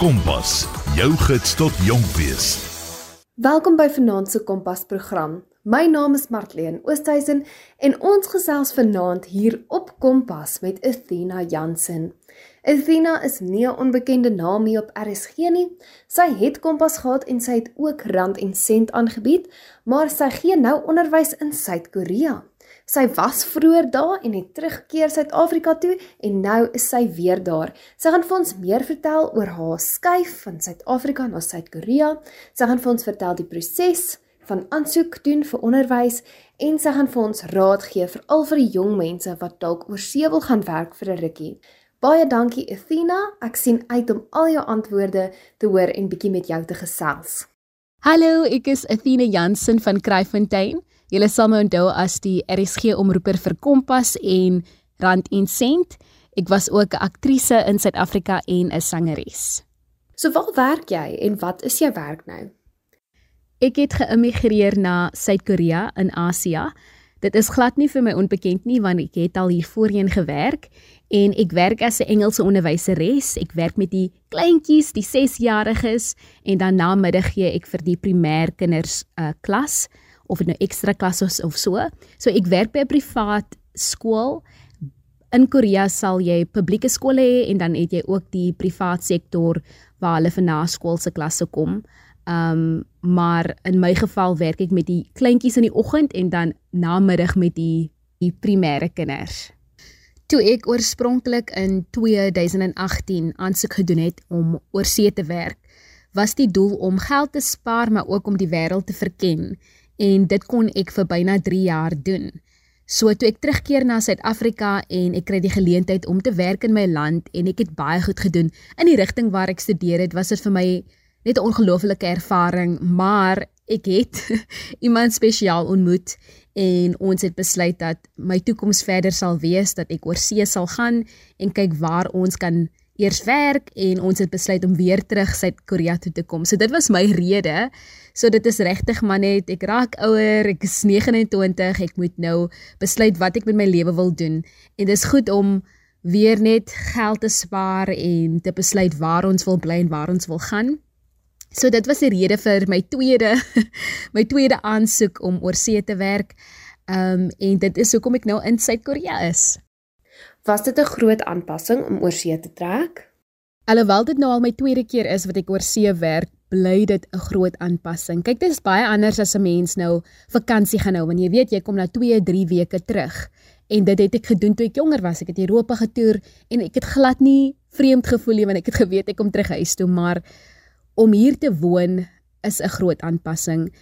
Kompas, jou gids tot jonk wees. Welkom by Vanaand se Kompas program. My naam is Martleen Oosthuizen en ons gesels vanaand hier op Kompas met Athena Jansen. Athena is nie 'n onbekende naam hier op RSG nie. Sy het Kompas gehad en sy het ook rand en sent aangebied, maar sy gee nou onderwys in Suid-Korea. Sy was vroeër daar en het teruggekeer Suid-Afrika toe en nou is sy weer daar. Sy gaan vir ons meer vertel oor haar skuif van Suid-Afrika na Suid-Korea. Sy gaan vir ons vertel die proses van aansoek doen vir onderwys en sy gaan vir ons raad gee veral vir die jong mense wat dalk oor see wil gaan werk vir 'n rukkie. Baie dankie Athena. Ek sien uit om al jou antwoorde te hoor en bietjie met jou te gesels. Hallo, ek is Athena Jansen van Kraaifontein. Julle sal my onthou as die RSG omroeper vir Kompas en Rand en Sent. Ek was ook 'n aktrise in Suid-Afrika en 'n sangeres. So waar werk jy en wat is jou werk nou? Ek het geïmmigreer na Suid-Korea in Asië. Dit is glad nie vir my onbekend nie want ek het al hier voorheen gewerk en ek werk as 'n Engelse onderwyseres. Ek werk met die kleintjies, die 6-jariges en dan na middag gee ek vir die primêrkinders 'n uh, klas of dit nou ekstra klasse of, of so. So ek werk by 'n privaat skool. In Korea sal jy publieke skole hê en dan het jy ook die privaat sektor waar hulle vir naskoolse klasse kom. Um maar in my geval werk ek met die kleintjies in die oggend en dan namiddag met die die primêre kinders. Toe ek oorspronklik in 2018 aansoek gedoen het om oorsee te werk, was die doel om geld te spaar maar ook om die wêreld te verken en dit kon ek vir byna 3 jaar doen. So toe ek terugkeer na Suid-Afrika en ek kry die geleentheid om te werk in my land en ek het baie goed gedoen in die rigting waar ek studeer het, was dit vir my net 'n ongelooflike ervaring, maar ek het iemand spesiaal ontmoet en ons het besluit dat my toekoms verder sal wees dat ek oor see sal gaan en kyk waar ons kan eers werk en ons het besluit om weer terug Suid-Korea toe te kom. So dit was my rede. So dit is regtig maar net ek raak ouer, ek is 29, ek moet nou besluit wat ek met my lewe wil doen. En dis goed om weer net geld te spaar en te besluit waar ons wil bly en waar ons wil gaan. So dit was die rede vir my tweede my tweede aansoek om oor see te werk. Ehm um, en dit is hoekom ek nou in Suid-Korea is. Was dit 'n groot aanpassing om oor see te trek? Alhoewel dit nou al my tweede keer is wat ek oor see werk, bly dit 'n groot aanpassing. Kyk, dit is baie anders as 'n mens nou vakansie gaan hou, want jy weet jy kom na 2, 3 weke terug. En dit het ek gedoen toe ek jonger was. Ek het Europa getoer en ek het glad nie vreemd gevoel nie want ek het geweet ek kom terug huis toe, maar om hier te woon is 'n groot aanpassing.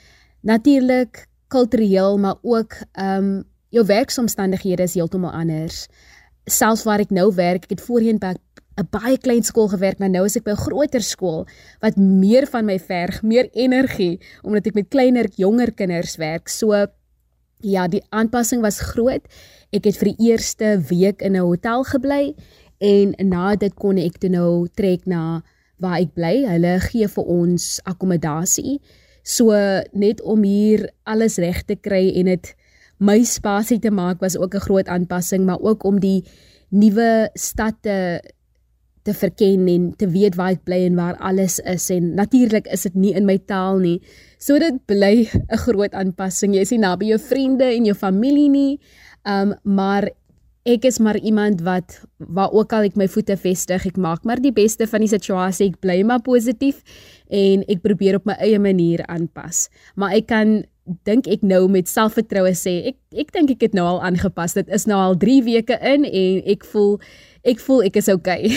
Natuurlik kultureel, maar ook ehm um, jou werksomstandighede is heeltemal anders selfs waar ek nou werk, ek het voorheen by 'n baie klein skool gewerk, maar nou is ek by 'n groter skool wat meer van my verg, meer energie omdat ek met kleiner, jonger kinders werk. So ja, die aanpassing was groot. Ek het vir die eerste week in 'n hotel gebly en na dit kon ek toe nou trek na waar ek bly. Hulle gee vir ons akkommodasie. So net om hier alles reg te kry en dit my spasie te maak was ook 'n groot aanpassing, maar ook om die nuwe stad te te verken en te weet waar ek bly en waar alles is en natuurlik is dit nie in my taal nie. So dit bly 'n groot aanpassing. Jy is nie naby jou vriende en jou familie nie. Um maar ek is maar iemand wat waar ook al ek my voete vestig, ek maak maar die beste van die situasie. Ek bly maar positief en ek probeer op my eie manier aanpas. Maar ek kan dink ek nou met selfvertroue sê ek ek dink ek het nou al aangepas. Dit is nou al 3 weke in en ek voel ek voel ek is okay.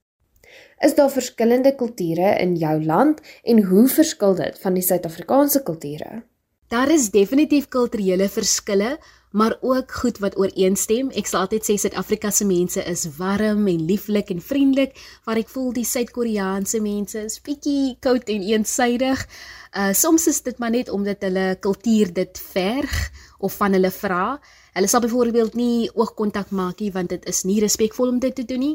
is daar verskillende kulture in jou land en hoe verskil dit van die Suid-Afrikaanse kulture? Daar is definitief kulturele verskille, maar ook goed wat ooreenstem. Ek sal altyd sê Suid-Afrika se mense is warm en lieflik en vriendelik, waar ek voel die Suid-Koreaanse mense is bietjie koud en eensaidig. Uh soms is dit maar net omdat hulle kultuur dit verg of van hulle vra. Hulle sal byvoorbeeld nie oogkontak maak nie want dit is nie respekvol om dit te doen nie.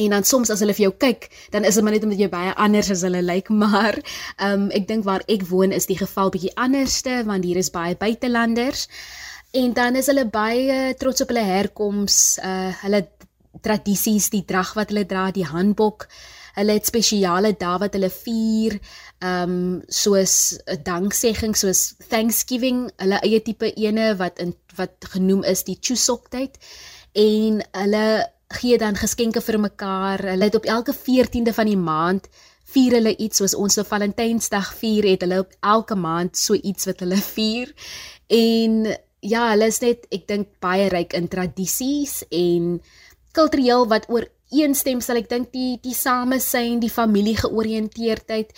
En dan soms as hulle vir jou kyk, dan is dit maar net omdat jy baie anders as hulle lyk, maar ehm um, ek dink waar ek woon is die geval bietjie anderste want hier is baie buitelanders. En dan is hulle baie trots op hulle herkoms, uh hulle tradisies, die drag wat hulle dra, die hanbok. Hulle het spesiale dae wat hulle vier, ehm um, soos 'n danksegging soos Thanksgiving, hulle eie tipe ene wat in wat genoem is die Chuseok tyd en hulle gee dan geskenke vir mekaar. Hulle het op elke 14de van die maand vier hulle iets soos ons nou Valentynsdag vier het hulle op elke maand so iets wat hulle vier. En ja, hulle is net ek dink baie ryk in tradisies en kultureel wat ooreenstem sal ek dink die die samesyn, die familie georiënteerdheid.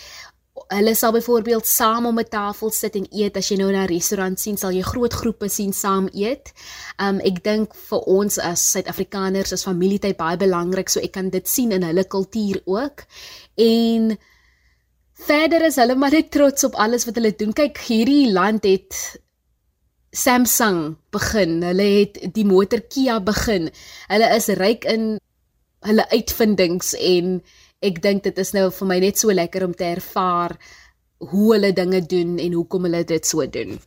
Hulle sal byvoorbeeld saam om 'n tafel sit en eet. As jy nou na 'n restaurant sien, sal jy groot groepe sien saam eet. Um ek dink vir ons as Suid-Afrikaners is familietyd baie belangrik, so ek kan dit sien in hulle kultuur ook. En verder is hulle maar net trots op alles wat hulle doen. Kyk, hierdie land het Samsung begin. Hulle het die motor Kia begin. Hulle is ryk in hulle uitvindings en ek dink dit is nou vir my net so lekker om te ervaar hoe hulle dinge doen en hoekom hulle dit so doen.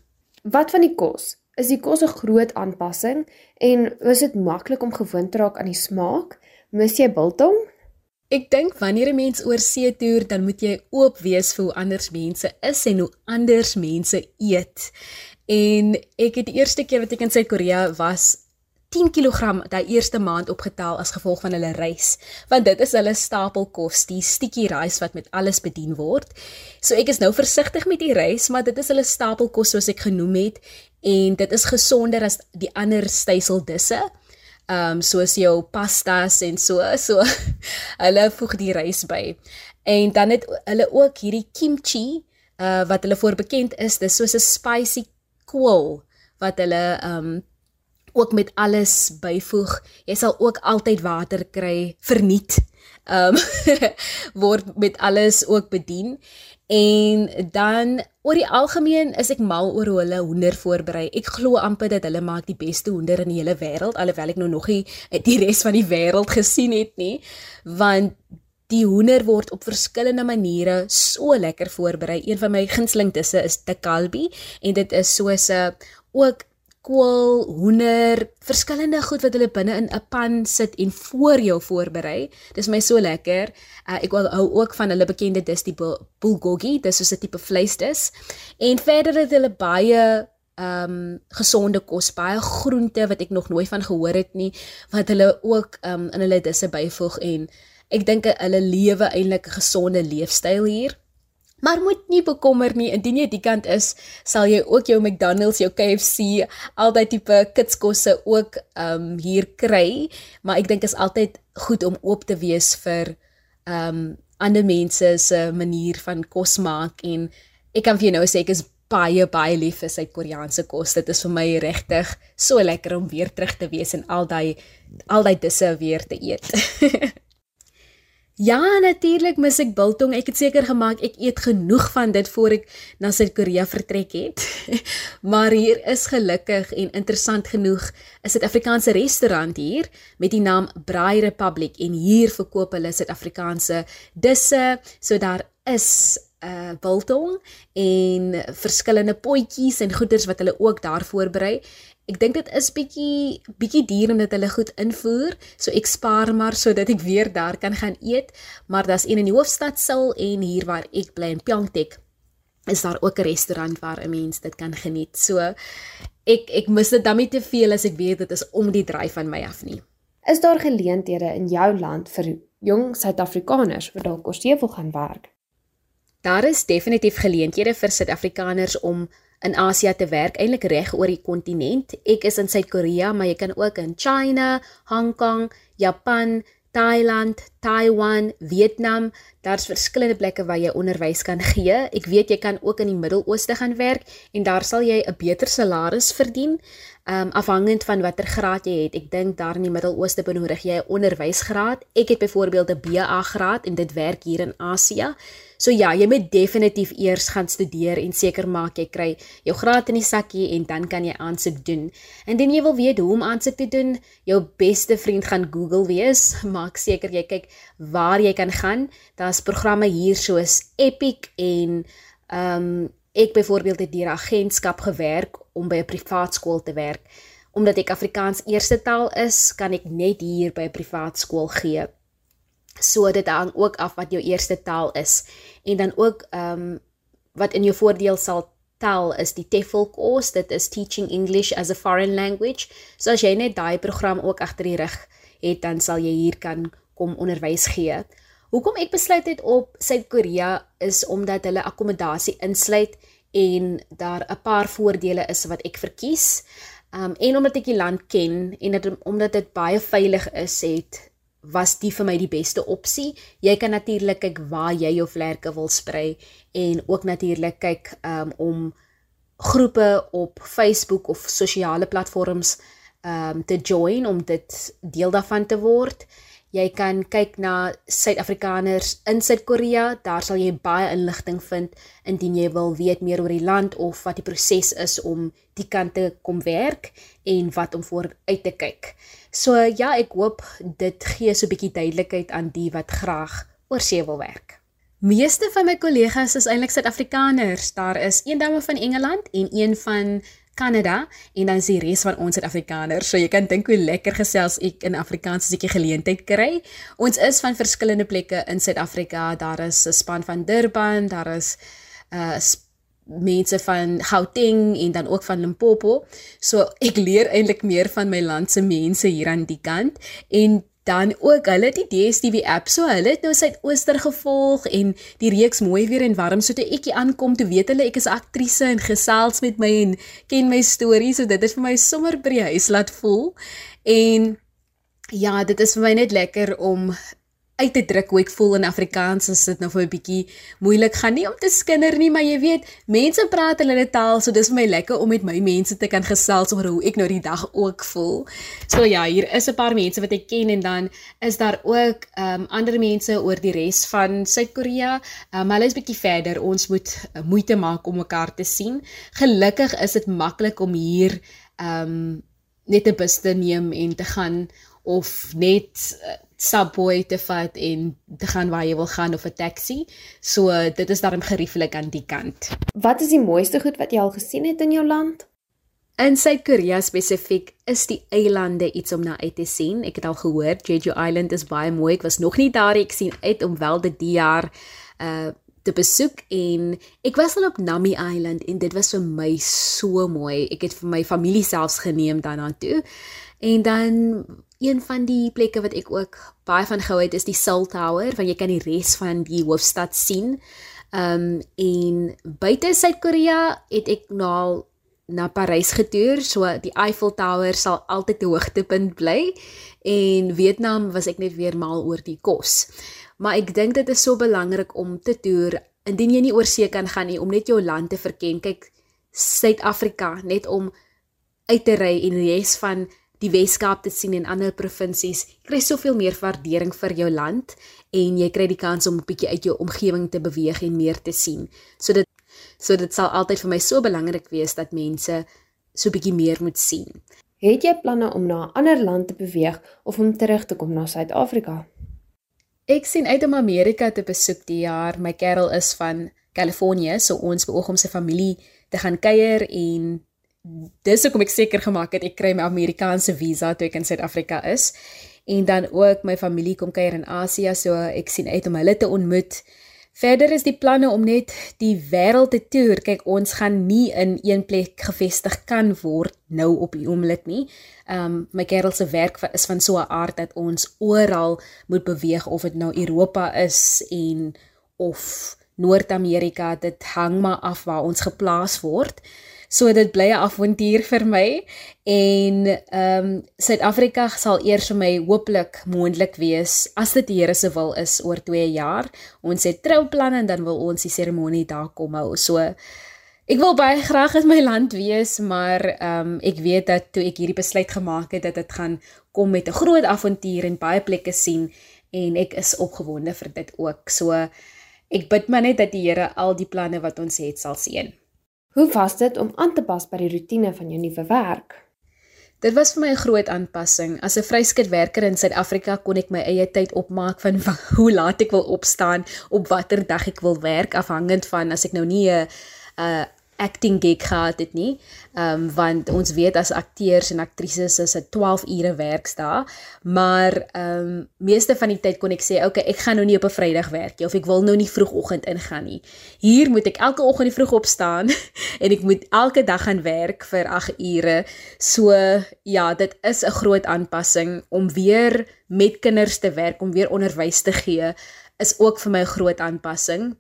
Wat van die kos? Is die kos 'n groot aanpassing en is dit maklik om gewoond te raak aan die smaak? Mis jy biltong? Ek dink wanneer 'n mens oor see toer, dan moet jy oop wees vir hoe anders mense is en hoe anders mense eet. En ek het die eerste keer wat ek in Suid-Korea was 10 kg daai eerste maand opgetel as gevolg van hulle reis, want dit is hulle stapelkos, die sticky rice wat met alles bedien word. So ek is nou versigtig met die reis, maar dit is hulle stapelkos soos ek genoem het en dit is gesonder as die ander styseldisse. Ehm um, soos jou pastas en so, so hulle voeg die rys by. En dan het hulle ook hierdie kimchi uh wat hulle voor bekend is, dis soos 'n spicy kool wat hulle um ook met alles byvoeg. Jy sal ook altyd water kry verniet. Um word met alles ook bedien. En dan oor die algemeen is ek mal oor hoe hulle hoender voorberei. Ek glo amper dat hulle maak die beste hoender in die hele wêreld alhoewel ek nou nog nie die res van die wêreld gesien het nie. Want Die hoender word op verskillende maniere so lekker voorberei. Een van my gunsteling disse is te kalbi en dit is soos 'n ook kool, hoender, verskillende goed wat hulle binne in 'n pan sit en voor jou voorberei. Dis my so lekker. Uh, ek hou ook van hulle bekende dis die bulgogi, dis so 'n tipe vleisdis. En verder het hulle baie ehm um, gesonde kos, baie groente wat ek nog nooit van gehoor het nie, wat hulle ook ehm um, in hulle disse byvoeg en Ek dink hulle lewe eintlik 'n gesonde leefstyl hier. Maar moet nie bekommer nie, indien jy die kant is, sal jy ook jou McDonald's, jou KFC, altyd tipe kitskosse ook ehm um, hier kry, maar ek dink is altyd goed om oop te wees vir ehm um, ander mense se manier van kos maak en ek kan vir jou nou sê ek is baie baie lief vir Suid-Koreaanse kos. Dit is vir my regtig so lekker om weer terug te wees en al daai al daai disse weer te eet. Ja, natuurlik mis ek biltong. Ek het seker gemaak ek eet genoeg van dit voor ek na Suid-Korea vertrek het. maar hier is gelukkig en interessant genoeg 'n Suid-Afrikaanse restaurant hier met die naam Braai Republic en hier verkoop hulle Suid-Afrikaanse disse. So daar is uh, biltong en verskillende potjies en goeders wat hulle ook daar voorberei Ek dink dit is bietjie bietjie duur om dit hulle goed invoer, so ek spaar maar sodat ek weer daar kan gaan eet, maar daar's een in die hoofstad Seoul en hier waar ek bly in Pyeongtaek is daar ook 'n restaurant waar 'n mens dit kan geniet. So ek ek mis dit dan nie te veel as ek weet dit is om die dryf van my af nie. Is daar geleenthede in jou land vir jong Suid-Afrikaners wat dalk oorsee wil gaan werk? Daar is definitief geleenthede vir Suid-Afrikaners om in Asië te werk, eintlik reg oor die kontinent. Ek is in Suid-Korea, maar jy kan ook in China, Hong Kong, Japan, Thailand, Taiwan, Vietnam, daar's verskillende plekke waar jy onderwys kan gee. Ek weet jy kan ook in die Midde-Ooste gaan werk en daar sal jy 'n beter salaris verdien um, afhangend van watter graad jy het. Ek dink daar in die Midde-Ooste benodig jy 'n onderwysgraad. Ek het byvoorbeeld 'n BA graad en dit werk hier in Asië. So ja, jy moet definitief eers gaan studeer en seker maak jy kry jou graad in die sakkie en dan kan jy aansoek doen. Indien jy wil weet hoe om aansoek te doen, jou beste vriend gaan Google wees. Maak seker jy kyk waar jy kan gaan. Daar's programme hier soos Epic en ehm um, ek byvoorbeeld het deur agentskap gewerk om by 'n privaat skool te werk. Omdat ek Afrikaans eerste taal is, kan ek net hier by 'n privaat skool gee. So dit hang ook af wat jou eerste taal is. En dan ook ehm um, wat in jou voordeel sal tel is die TEFL course. Dit is Teaching English as a Foreign Language. So as jy net daai program ook agter die rug het, dan sal jy hier kan kom onderwys gee. Hoekom ek besluit het op Suid-Korea is omdat hulle akkommodasie insluit en daar 'n paar voordele is wat ek verkies. Um en omdat ek die land ken en dat omdat dit baie veilig is, het was die vir my die beste opsie. Jy kan natuurlik kyk waar jy jou vlerke wil sprei en ook natuurlik kyk um, om groepe op Facebook of sosiale platforms um te join om dit deel daarvan te word. Jy kan kyk na Suid-Afrikaners in Suid-Korea. Daar sal jy baie inligting vind indien jy wil weet meer oor die land of wat die proses is om die kant te kom werk en wat om vooruit te kyk. So ja, ek hoop dit gee so 'n bietjie duidelikheid aan die wat graag oor see wil werk. Meeste van my kollegas is eintlik Suid-Afrikaners. Daar is een dame van Engeland en een van Kanada en dan is die res van ons Suid-Afrikaners. So jy kan dink hoe lekker gesels ek in Afrikaans as ek die geleentheid kry. Ons is van verskillende plekke in Suid-Afrika. Daar is 'n span van Durban, daar is 'n uh, mense van Gauteng en dan ook van Limpopo. So ek leer eintlik meer van my land se mense hier aan die kant en dan ook hulle die DStv app so hulle het nou Suidooster gevolg en die reeks mooi weer en warm so toe ekie aankom toe weet hulle ek is aktrise en gesels met my en ken my stories so dit het vir my sommer by die huis laat voel. En ja dit is vir my net lekker om uit te druk hoe ek voel in Afrikaans as dit nou vir 'n bietjie moeilik gaan nie om te skinder nie, maar jy weet, mense praat hulle taal, so dis vir my lekker om met my mense te kan gesels oor hoe ek nou die dag ook voel. So ja, hier is 'n paar mense wat ek ken en dan is daar ook ehm um, ander mense oor die res van Suid-Korea. Um, hulle is bietjie verder. Ons moet uh, moeite maak om mekaar te sien. Gelukkig is dit maklik om hier ehm um, net 'n bus te neem en te gaan of net uh, subway te vat en te gaan waar jy wil gaan of 'n taxi. So dit is daarom gerieflik aan die kant. Wat is die mooiste goed wat jy al gesien het in jou land? In Suid-Korea spesifiek is die eilande iets om na uit te sien. Ek het al gehoor Jeju Island is baie mooi. Ek was nog nie daar ek sien uit om wel dit die jaar uh te besoek en ek was al op Nami Island en dit was vir my so mooi. Ek het vir my familie selfs geneem daarna toe. En dan een van die plekke wat ek ook baie van gehou het is die Seoul Tower, want jy kan die res van die hoofstad sien. Um en buite Suid-Korea het ek nou na Parys getoer, so die Eiffel Tower sal altyd 'n hoogtepunt bly en Vietnam was ek net weer mal oor die kos. Maar ek dink dit is so belangrik om te toer indien jy nie oor see kan gaan nie om net jou land te verken. Kyk Suid-Afrika net om uit te ry en die res van die Weskaap te sien en ander provinsies. Jy kry soveel meer waardering vir jou land en jy kry die kans om 'n bietjie uit jou omgewing te beweeg en meer te sien. So dit so dit sal altyd vir my so belangrik wees dat mense so bietjie meer moet sien. Het jy planne om na 'n ander land te beweeg of om terug te kom na Suid-Afrika? Ek sien uit om Amerika te besoek die jaar. My kerel is van Kalifornië, so ons beoog om sy familie te gaan kuier en dis hoekom ek seker gemaak het ek kry my Amerikaanse visa toe ek in Suid-Afrika is. En dan ook my familie kom kuier in Asië, so ek sien uit om hulle te ontmoet. Verder is die planne om net die wêreld te toer. Kyk, ons gaan nie in een plek gevestig kan word nou op die oomblik nie. Um my kerel se werk is van so 'n aard dat ons oral moet beweeg of dit nou Europa is en of Noord-Amerika, dit hang maar af waar ons geplaas word. So dit bly 'n avontuur vir my en ehm um, Suid-Afrika sal eers vir my hooplik moontlik wees as dit die Here se wil is oor 2 jaar. Ons het trouplanne en dan wil ons die seremonie daar kom hou. So ek wil baie graag in my land wees, maar ehm um, ek weet dat toe ek hierdie besluit gemaak het dat dit gaan kom met 'n groot avontuur en baie plekke sien en ek is opgewonde vir dit ook. So ek bid maar net dat die Here al die planne wat ons het sal seën. Hoe was dit om aan te pas by die rotine van jou nuwe werk? Dit was vir my 'n groot aanpassing. As 'n vryskutwerker in Suid-Afrika kon ek my eie tyd opmaak van hoe laat ek wil opstaan, op watter dag ek wil werk afhangend van as ek nou nie 'n 'n acting gig gehad het nie. Ehm um, want ons weet as akteurs en aktrises is dit 12 ure werksdae, maar ehm um, meeste van die tyd kon ek sê, "Oké, okay, ek gaan nou nie op 'n Vrydag werk nie of ek wil nou nie vroegoggend ingaan nie." Hier moet ek elke oggend vroeg opstaan en ek moet elke dag gaan werk vir 8 ure. So ja, dit is 'n groot aanpassing om weer met kinders te werk, om weer onderwys te gee is ook vir my 'n groot aanpassing.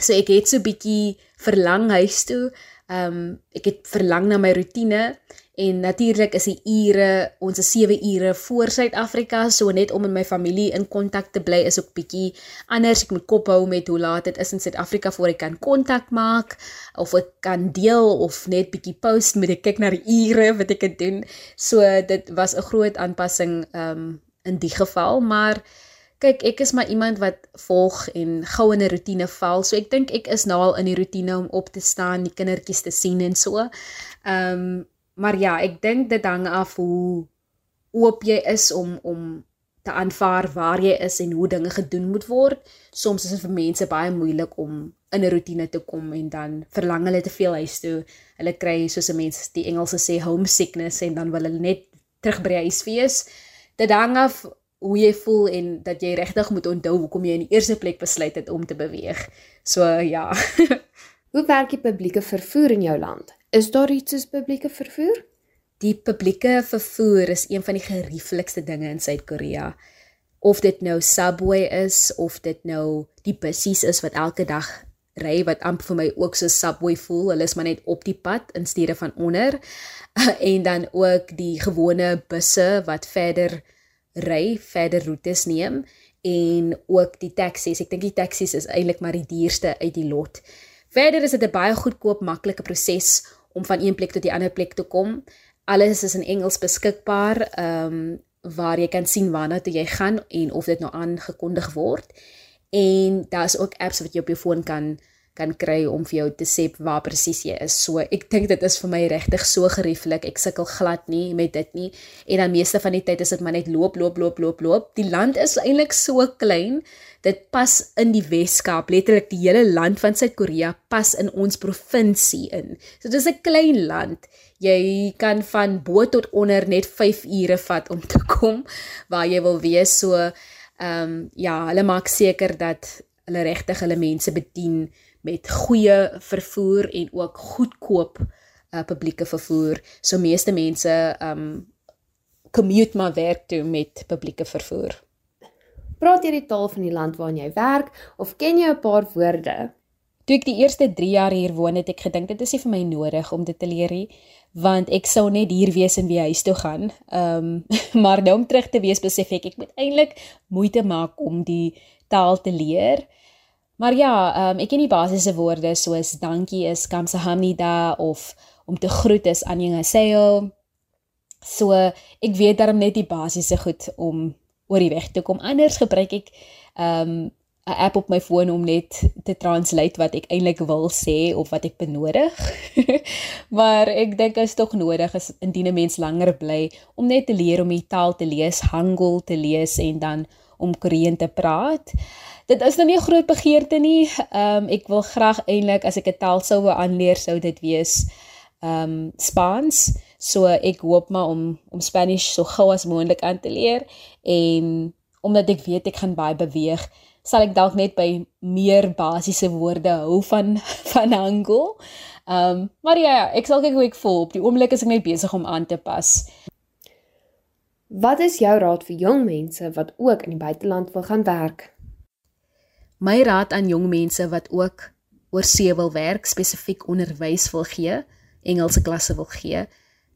So ek het so bietjie verlang huis toe. Ehm um, ek het verlang na my rotine en natuurlik is die ure ons is 7 ure voor Suid-Afrika, so net om met my familie in kontak te bly is ook bietjie anders. Ek moet kop hou met hoe laat dit is in Suid-Afrika voor ek kan kontak maak of ek kan deel of net bietjie post met ek kyk na die ure wat ek het doen. So dit was 'n groot aanpassing ehm um, in die geval, maar kyk, ek is maar iemand wat volg en gou in 'n rotine val. So ek dink ek is nou al in die rotine om op te staan, die kindertjies te sien en so. Ehm um, maar ja, ek dink dit hang af hoe oop jy is om om te aanvaar waar jy is en hoe dinge gedoen moet word. Soms is dit vir mense baie moeilik om in 'n rotine te kom en dan verlang hulle te veel huis toe. Hulle kry soos 'n mens die Engelse sê homesickness en dan wil hulle net terug by die huis wees. Dit hang af hoe jy voel en dat jy regtig moet onthou hoekom jy in die eerste plek besluit het om te beweeg. So ja. hoe werk die publieke vervoer in jou land? Is daar iets soos publieke vervoer? Die publieke vervoer is een van die gerieflikste dinge in Suid-Korea. Of dit nou subway is of dit nou die bussies is wat elke dag ry wat amper vir my ook so subway voel. Hulle is maar net op die pad in steede van onder. en dan ook die gewone busse wat verder ry verder roetes neem en ook die taksies. Ek dink die taksies is eintlik maar die duurste uit die lot. Verder is dit 'n baie goedkoop, maklike proses om van een plek tot die ander plek te kom. Alles is in Engels beskikbaar, ehm um, waar jy kan sien waarna toe jy gaan en of dit nou aangekondig word. En daar's ook apps wat jy op jou foon kan kan kry om vir jou te sê waar presies jy is. So ek dink dit is vir my regtig so gerieflik. Ek sukkel glad nie met dit nie. En dan meeste van die tyd is dit maar net loop, loop, loop, loop, loop. Die land is eintlik so klein. Dit pas in die Weskaap, letterlik die hele land van Suid-Korea pas in ons provinsie in. So dit is 'n klein land. Jy kan van bo tot onder net 5 ure vat om te kom waar jy wil wees. So ehm um, ja, hulle maak seker dat hulle regtig hulle mense bedien met goeie vervoer en ook goedkoop uh, publieke vervoer. So meeste mense um commute maar werk toe met publieke vervoer. Praat jy die taal van die land waarin jy werk of ken jy 'n paar woorde? Toe ek die eerste 3 jaar hier woon het, ek gedink dit is nie vir my nodig om dit te leer nie, want ek sou net hier wees en weer huis toe gaan. Um maar nou om terug te wees besef ek ek moet eintlik moeite maak om die taal te leer. Maar ja, um, ek ken die basiese woorde soos dankie is kamsahamnida of om te groet is annyeonghaseyo. So ek weet darm net die basiese goed om oor die weg te kom. Anders gebruik ek 'n um, app op my foon om net te translate wat ek eintlik wil sê of wat ek benodig. maar ek dink is tog nodig as indien 'n mens langer bly om net te leer om die taal te lees, Hangul te lees en dan om Koreaan te praat dit is nou nie 'n groot begeerte nie. Ehm um, ek wil graag eintlik as ek 'n taal sou wou aanleer sou dit wees ehm um, Spaans. So ek hoop maar om om Spanish so gou as moontlik aan te leer en omdat ek weet ek gaan baie beweeg, sal ek dalk net by meer basiese woorde hou van van Hangul. Ehm um, maar ja, ja, ek sal kyk hoe ek voel. Op die oomblik is ek net besig om aan te pas. Wat is jou raad vir jong mense wat ook in die buiteland wil gaan werk? My raad aan jong mense wat ook oor see wil werk, spesifiek onderwys wil gee, Engelse klasse wil gee,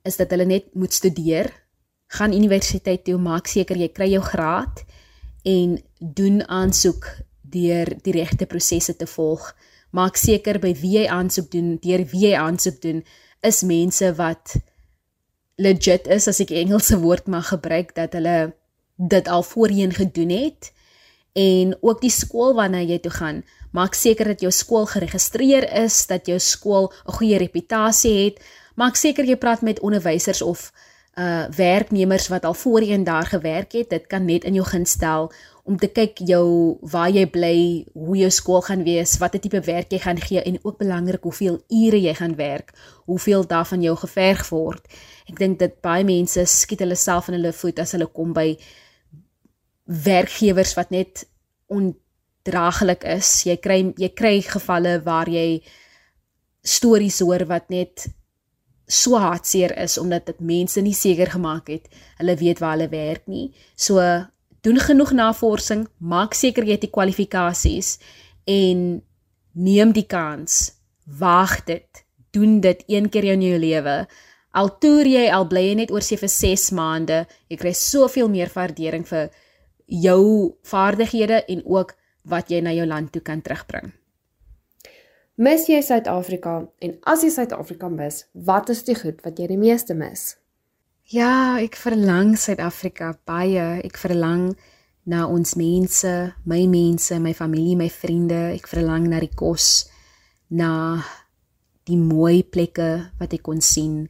is dat hulle net moet studeer, gaan universiteit toe, maak seker jy kry jou graad en doen aansoek deur die regte prosesse te volg. Maak seker by wie jy aansoek doen, deur wie jy aansoek doen, is mense wat legit is as ek Engelse woord mag gebruik dat hulle dit al voorheen gedoen het en ook die skool waarna jy toe gaan. Maak seker dat jou skool geregistreer is, dat jou skool 'n goeie reputasie het. Maak seker jy praat met onderwysers of uh werknemers wat al voorheen daar gewerk het. Dit kan net in jou guns stel om te kyk jou waar jy bly, hoe jou skool gaan wees, watter tipe werk jy gaan gee en ook belangrik hoeveel ure jy gaan werk, hoeveel daarvan jou geverg word. Ek dink dat baie mense skiet hulle self in hulle voet as hulle kom by werkgewers wat net ondraaglik is. Jy kry jy kry gevalle waar jy stories hoor wat net so hartseer is omdat dit mense nie seker gemaak het hulle weet waar hulle werk nie. So doen genoeg navorsing, maak seker jy het die kwalifikasies en neem die kans. Waag dit. Doen dit een keer in jou lewe. Al toer jy al bly jy net oor se vir 6 maande, jy kry soveel meer waardering vir jou vaardighede en ook wat jy na jou land toe kan terugbring. Mis jy Suid-Afrika en as jy Suid-Afrika mis, wat is die goed wat jy die meeste mis? Ja, ek verlang Suid-Afrika baie. Ek verlang na ons mense, my mense, my familie, my vriende. Ek verlang na die kos, na die mooi plekke wat ek kon sien.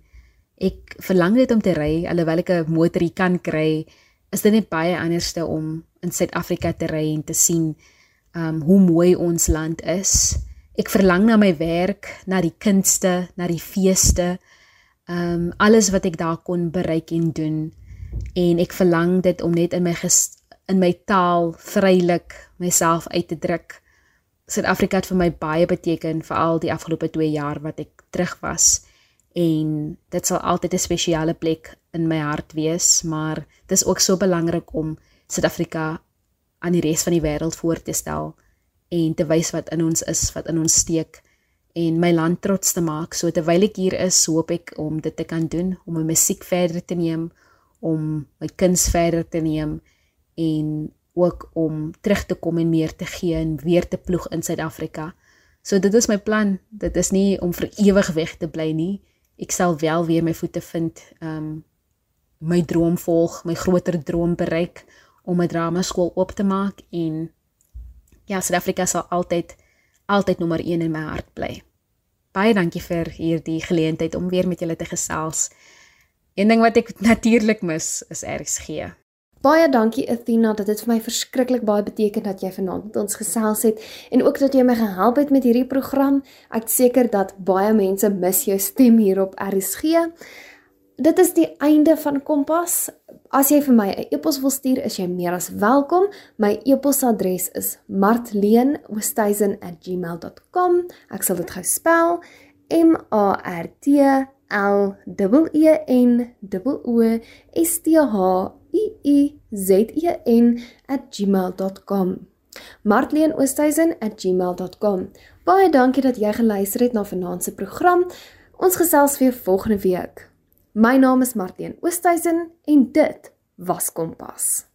Ek verlang dit om te ry alhoewel ek 'n motorie kan kry is dit net baie anderste om in Suid-Afrika te ry en te sien um hoe mooi ons land is. Ek verlang na my werk, na die kunste, na die feeste. Um alles wat ek daar kon bereik en doen. En ek verlang dit om net in my in my taal vrylik myself uit te druk. Suid-Afrika het vir my baie beteken veral die afgelope 2 jaar wat ek terug was en dit sal altyd 'n spesiale plek in my hart wees, maar dit is ook so belangrik om Suid-Afrika aan die res van die wêreld voor te stel en te wys wat in ons is, wat in ons steek en my land trots te maak. So terwyl ek hier is, hoop ek om dit te kan doen, om my musiek verder te neem, om my kuns verder te neem en ook om terug te kom en meer te gee en weer te ploeg in Suid-Afrika. So dit is my plan. Dit is nie om vir ewig weg te bly nie ek sal wel weer my voete vind, um my droom volg, my groter droom bereik om 'n drama skool oop te maak en ja, Suid-Afrika sal altyd altyd nommer 1 in my hart bly. Baie dankie vir hierdie geleentheid om weer met julle te gesels. Een ding wat ek natuurlik mis is RSG. Baie dankie Athena dat dit vir my verskriklik baie beteken dat jy vanaand met ons gesels het en ook dat jy my gehelp het met hierdie program. Ek seker dat baie mense mis jou stem hier op RSG. Dit is die einde van Kompas. As jy vir my 'n e-pos wil stuur, is jy meer as welkom. My e-posadres is martleen@gmail.com. Ek sal dit gou spel: M A R T L E E N O S T H iizen@gmail.com. martleenoosthuizen@gmail.com. Baie dankie dat jy geluister het na vanaand se program. Ons gesels weer volgende week. My naam is Martleen Oosthuizen en dit was Kompas.